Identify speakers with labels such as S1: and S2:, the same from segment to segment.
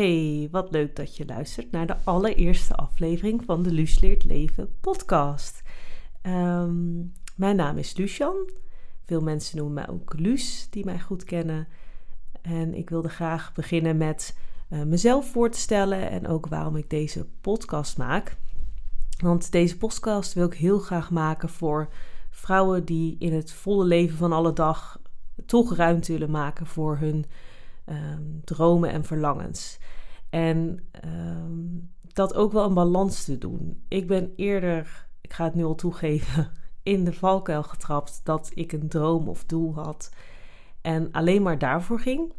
S1: Hey, wat leuk dat je luistert naar de allereerste aflevering van de Luus Leert Leven podcast. Ehm, mijn naam is Lucian. Veel mensen noemen mij ook Luus, die mij goed kennen. En ik wilde graag beginnen met uh, mezelf voor te stellen en ook waarom ik deze podcast maak. Want deze podcast wil ik heel graag maken voor vrouwen die in het volle leven van alle dag toch ruimte willen maken voor hun Ehm, dromen en verlangens. En ehm, dat ook wel een balans te doen. Ik ben eerder, ik ga het nu al toegeven, in de valkuil getrapt dat ik een droom of doel had en alleen maar daarvoor ging.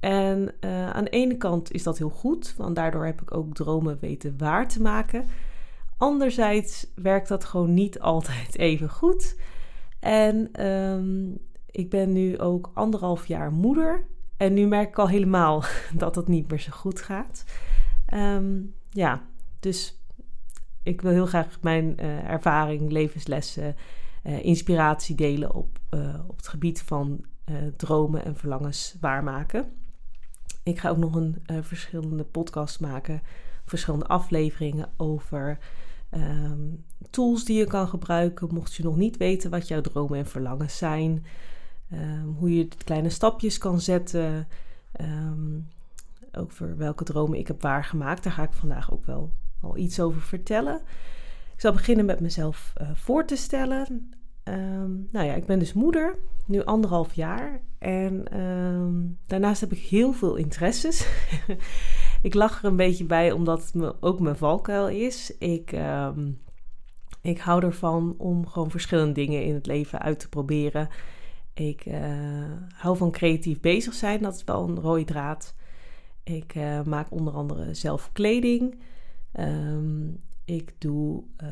S1: En uh, aan de ene kant is dat heel goed, want daardoor heb ik ook dromen weten waar te maken. Anderzijds werkt dat gewoon niet altijd even goed. En um, ik ben nu ook anderhalf jaar moeder. En nu merk ik al helemaal dat het niet meer zo goed gaat. Ehm, ja, dus ik wil heel graag mijn uh, ervaring, levenslessen, uh, inspiratie delen op, uh, op het gebied van dromen en verlangens waarmaken. Ik ga ook nog een verschillende podcast maken, verschillende afleveringen over um, tools die je kan gebruiken. Mocht je nog niet weten wat jouw dromen en verlangens zijn. Um, hoe je kleine stapjes kan zetten. Um, voor welke dromen ik heb waargemaakt. Daar ga ik vandaag ook wel al iets over vertellen. Ik zal beginnen met mezelf uh, voor te stellen. Um, nou ja, ik ben dus moeder, nu anderhalf jaar. En daarnaast heb ik heel veel interesses. ik lach er een beetje bij, omdat het me, ook mijn valkuil is. Ik, ik hou ervan om gewoon verschillende dingen in het leven uit te proberen. Ik uh, hou van creatief bezig zijn, dat is wel een rode draad. Ik uh, maak onder andere zelf kleding. Um, ik doe uh,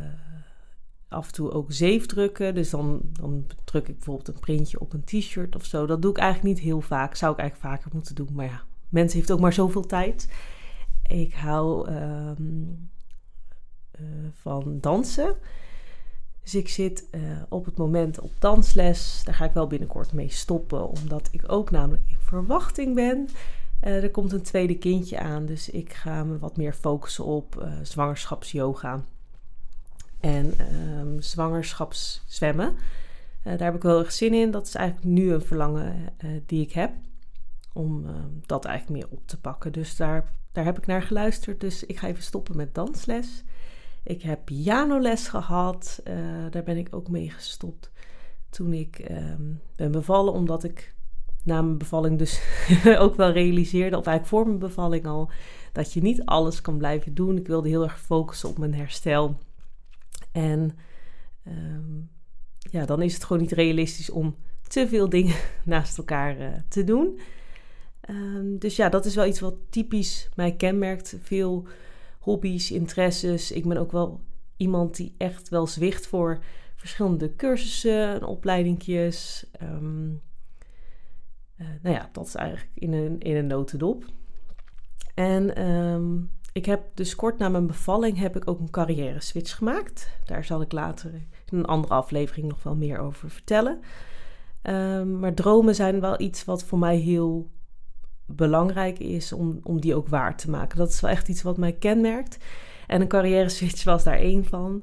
S1: af en toe ook zeefdrukken. Dus dan, dan druk ik bijvoorbeeld een printje op een t-shirt of zo. Dat doe ik eigenlijk niet heel vaak. Zou ik eigenlijk vaker moeten doen. Maar ja, mensen heeft ook maar zoveel tijd. Ik hou um, van dansen. Dus ik zit uh, op het moment op dansles. Daar ga ik wel binnenkort mee stoppen, omdat ik ook namelijk in verwachting ben. Uh, er komt een tweede kindje aan, dus ik ga me wat meer focussen op uh, zwangerschapsyoga en um, zwangerschapszwemmen. daar heb ik wel erg zin in. Dat is eigenlijk nu een verlangen die ik heb. Om ehm, dat eigenlijk meer op te pakken. Dus daar, daar heb ik naar geluisterd. Dus ik ga even stoppen met dansles. Ik heb pianoles gehad. Uh, daar ben ik ook mee gestopt toen ik um, ben bevallen. Omdat ik na mijn bevalling dus ook wel realiseerde, of eigenlijk voor mijn bevalling al, dat je niet alles kan blijven doen. Ik wilde heel erg focussen op mijn herstel. En um, ja, dan is het gewoon niet realistisch om te veel dingen naast elkaar uh, te doen. Um, dus ja, dat is wel iets wat typisch mij kenmerkt. Veel hobby's, interesses. Ik ben ook wel iemand die echt wel zwicht voor verschillende cursussen, opleidingjes. Um, uh, nou ja, dat is eigenlijk in een, in een notendop. En um, ik heb dus kort na mijn bevalling heb ik ook een carrière switch gemaakt. Daar zal ik later in een andere aflevering nog wel meer over vertellen. Um, maar dromen zijn wel iets wat voor mij heel belangrijk is om, om die ook waar te maken. Dat is wel echt iets wat mij kenmerkt. En een carrière switch was daar één van.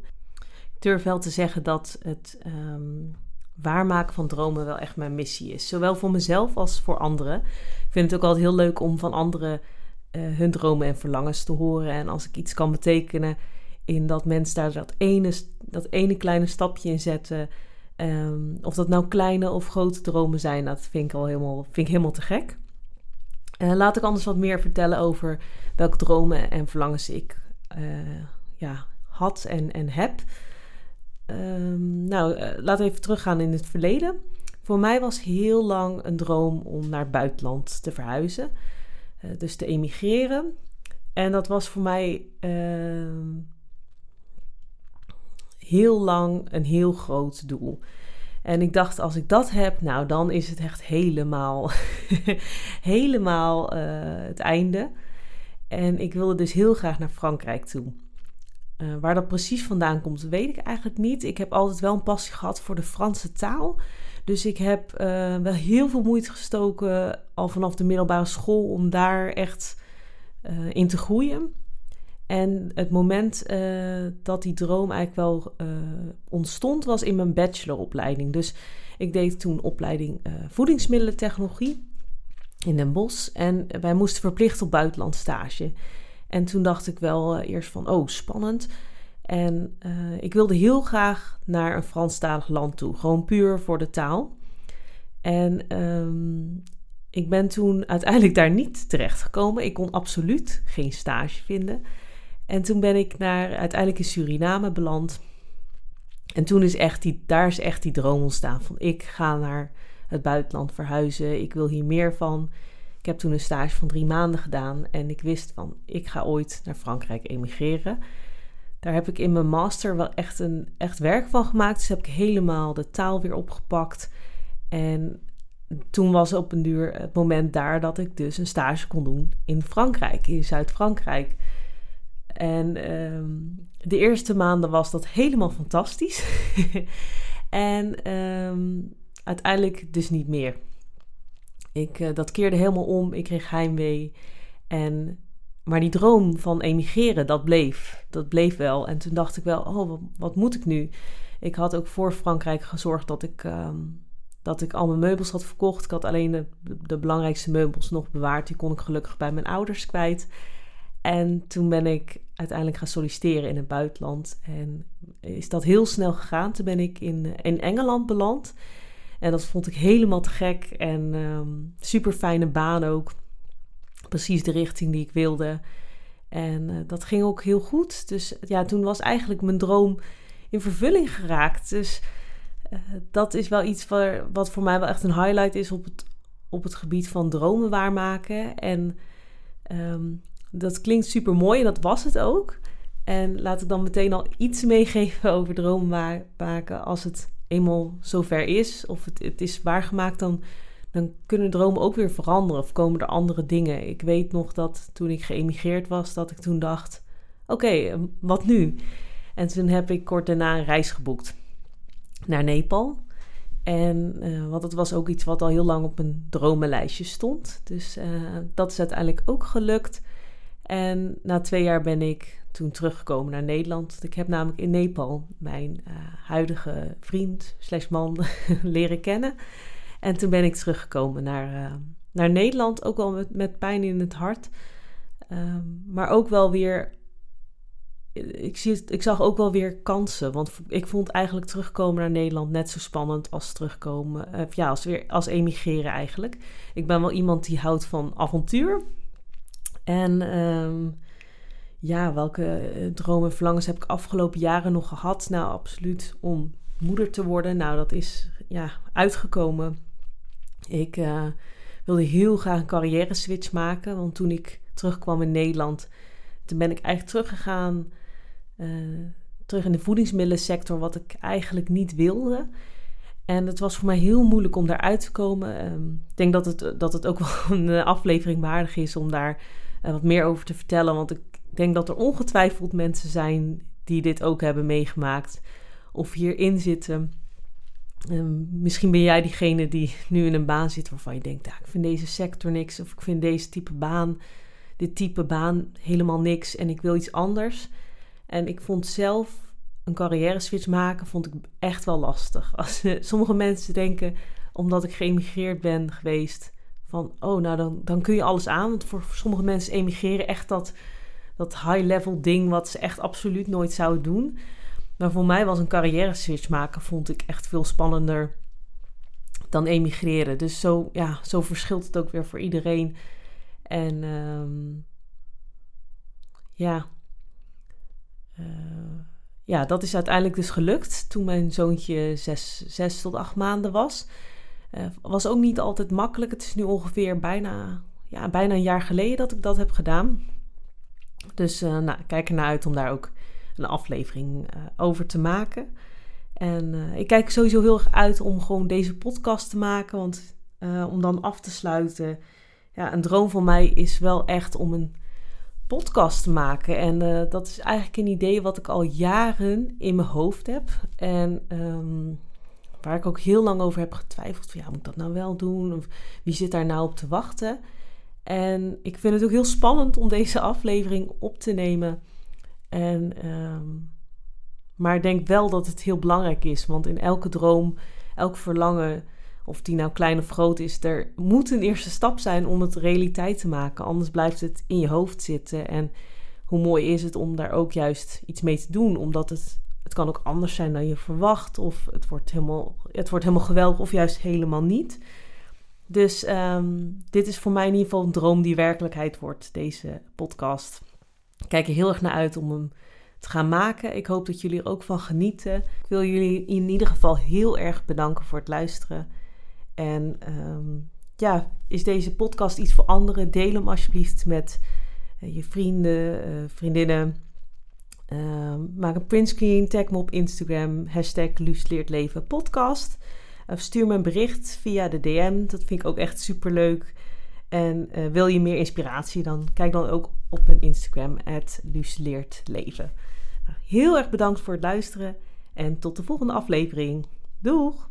S1: Ik durf wel te zeggen dat het um, waarmaken van dromen wel echt mijn missie is. Zowel voor mezelf als voor anderen. Ik vind het ook altijd heel leuk om van anderen uh, hun dromen en verlangens te horen. En als ik iets kan betekenen in dat mensen daar dat ene, dat ene kleine stapje in zetten. Um, of dat nou kleine of grote dromen zijn, dat vind ik al helemaal, vind ik helemaal te gek. Uh, laat ik anders wat meer vertellen over welke dromen en verlangens ik uh, ja, had en, en heb. Um, nou, uh, laten we even teruggaan in het verleden. Voor mij was heel lang een droom om naar het buitenland te verhuizen. dus te emigreren. En dat was voor mij ehm, heel lang een heel groot doel. En ik dacht, als ik dat heb, nou dan is het echt helemaal, helemaal uh, het einde. En ik wilde dus heel graag naar Frankrijk toe. Uh, waar dat precies vandaan komt, weet ik eigenlijk niet. Ik heb altijd wel een passie gehad voor de Franse taal. Dus ik heb uh, wel heel veel moeite gestoken al vanaf de middelbare school om daar echt in te groeien. En het moment dat die droom eigenlijk wel ontstond, was in mijn bacheloropleiding. Dus ik deed toen opleiding voedingsmiddelentechnologie in Den Bosch. En wij moesten verplicht op buitenland stage. En toen dacht ik wel uh, eerst van, oh, spannend. En uh, ik wilde heel graag naar een Franstalig land toe, gewoon puur voor de taal. En um, ik ben toen uiteindelijk daar niet terecht gekomen. Ik kon absoluut geen stage vinden. En toen ben ik naar, uiteindelijk in Suriname beland. En toen is echt die, daar is echt die droom ontstaan van ik ga naar het buitenland verhuizen. Ik wil hier meer van. Ik heb toen een stage van drie maanden gedaan en ik wist van ik ga ooit naar Frankrijk emigreren. Daar heb ik in mijn master wel echt een echt werk van gemaakt. Dus heb ik helemaal de taal weer opgepakt. En toen was op een duur het moment daar dat ik dus een stage kon doen in Frankrijk, in Zuid-Frankrijk. En um, de eerste maanden was dat helemaal fantastisch. en um, uiteindelijk dus niet meer. Ik, uh, dat keerde helemaal om. Ik kreeg heimwee. En, maar die droom van emigreren, dat bleef. Dat bleef wel. En toen dacht ik wel, oh, wat, wat moet ik nu? Ik had ook voor Frankrijk gezorgd dat ik, um, dat ik al mijn meubels had verkocht. Ik had alleen de, de belangrijkste meubels nog bewaard. Die kon ik gelukkig bij mijn ouders kwijt. En toen ben ik uiteindelijk gaan solliciteren in het buitenland. En is dat heel snel gegaan. Toen ben ik in, in Engeland beland. En dat vond ik helemaal te gek. En um, super fijne baan ook. Precies de richting die ik wilde. En uh, dat ging ook heel goed. Dus ja, toen was eigenlijk mijn droom in vervulling geraakt. Dus uh, dat is wel iets waar, wat voor mij wel echt een highlight is op het, op het gebied van dromen waarmaken. En um, dat klinkt super mooi en dat was het ook. En laat ik dan meteen al iets meegeven over dromen waarmaken als het eenmaal zover is, of het, het is waargemaakt, dan, dan kunnen dromen ook weer veranderen of komen er andere dingen. Ik weet nog dat toen ik geëmigreerd was, dat ik toen dacht: oké, okay, wat nu? En toen heb ik kort daarna een reis geboekt naar Nepal. En uh, want het was ook iets wat al heel lang op mijn dromenlijstje stond. Dus uh, dat is uiteindelijk ook gelukt. En na twee jaar ben ik toen teruggekomen naar Nederland. Ik heb namelijk in Nepal mijn uh, huidige vriend slash man leren kennen. En toen ben ik teruggekomen naar, uh, naar Nederland, ook wel met, met pijn in het hart. Um, maar ook wel weer, ik, zie het, ik zag ook wel weer kansen. Want ik vond eigenlijk terugkomen naar Nederland net zo spannend als terugkomen, uh, ja, als, weer, als emigreren eigenlijk. Ik ben wel iemand die houdt van avontuur. En um, ja, welke eh, dromen en verlangens heb ik afgelopen jaren nog gehad? Nou, absoluut om moeder te worden. Nou, dat is ja, uitgekomen. Ik uh, wilde heel graag een carrière switch maken. Want toen ik terugkwam in Nederland, toen ben ik eigenlijk teruggegaan. Uh, terug in de voedingsmiddelensector, wat ik eigenlijk niet wilde. En het was voor mij heel moeilijk om daaruit te komen. Um, ik denk dat het, dat het ook wel een aflevering waardig is om daar uh, wat meer over te vertellen. Want ik denk dat er ongetwijfeld mensen zijn die dit ook hebben meegemaakt of hierin zitten. Um, misschien ben jij diegene die nu in een baan zit waarvan je denkt: ah, ik vind deze sector niks of ik vind deze type baan, dit type baan helemaal niks en ik wil iets anders. En ik vond zelf een carrière switch maken vond ik echt wel lastig. Als, sommige mensen denken, omdat ik geëmigreerd ben geweest, van oh, nou dan, dan kun je alles aan. Want voor sommige mensen emigreren echt dat dat high-level ding wat ze echt absoluut nooit zouden doen. Maar voor mij was een carrière switch maken, vond ik echt veel spannender dan emigreren. Dus zo, ja, zo verschilt het ook weer voor iedereen. En um, ja, uh, ja, dat is uiteindelijk dus gelukt toen mijn zoontje zes, zes tot acht maanden was. Uh, was ook niet altijd makkelijk. Het is nu ongeveer bijna, ja, bijna een jaar geleden dat ik dat heb gedaan. Dus uh, nou, kijk ernaar uit om daar ook een aflevering over te maken. En ik kijk sowieso heel erg uit om gewoon deze podcast te maken. Want om dan af te sluiten. Ja, een droom van mij is wel echt om een podcast te maken. En dat is eigenlijk een idee wat ik al jaren in mijn hoofd heb. En ehm, Waar ik ook heel lang over heb getwijfeld. Van, ja, moet ik dat nou wel doen? Of wie zit daar nou op te wachten? En ik vind het ook heel spannend om deze aflevering op te nemen. En, ehm, maar ik denk wel dat het heel belangrijk is. Want in elke droom, elk verlangen, of die nou klein of groot is, er moet een eerste stap zijn om het realiteit te maken. Anders blijft het in je hoofd zitten. En hoe mooi is het om daar ook juist iets mee te doen, omdat het het kan ook anders zijn dan je verwacht. Of het wordt helemaal, het wordt helemaal geweldig of juist helemaal niet. Dus ehm, dit is voor mij in ieder geval een droom die werkelijkheid wordt, deze podcast. Ik kijk er heel erg naar uit om hem te gaan maken. Ik hoop dat jullie er ook van genieten. Ik wil jullie in ieder geval heel erg bedanken voor het luisteren. En ehm, ja, is deze podcast iets voor anderen? Deel hem alsjeblieft met eh, je vrienden, uh, vriendinnen Ehm, maak een printscreen, tag me op Instagram, hashtag Leven podcast. Of stuur me een bericht via de DM, dat vind ik ook echt super leuk. En uh, wil je meer inspiratie, dan kijk dan ook op mijn Instagram, Leven. Nou, heel erg bedankt voor het luisteren en tot de volgende aflevering. Doeg!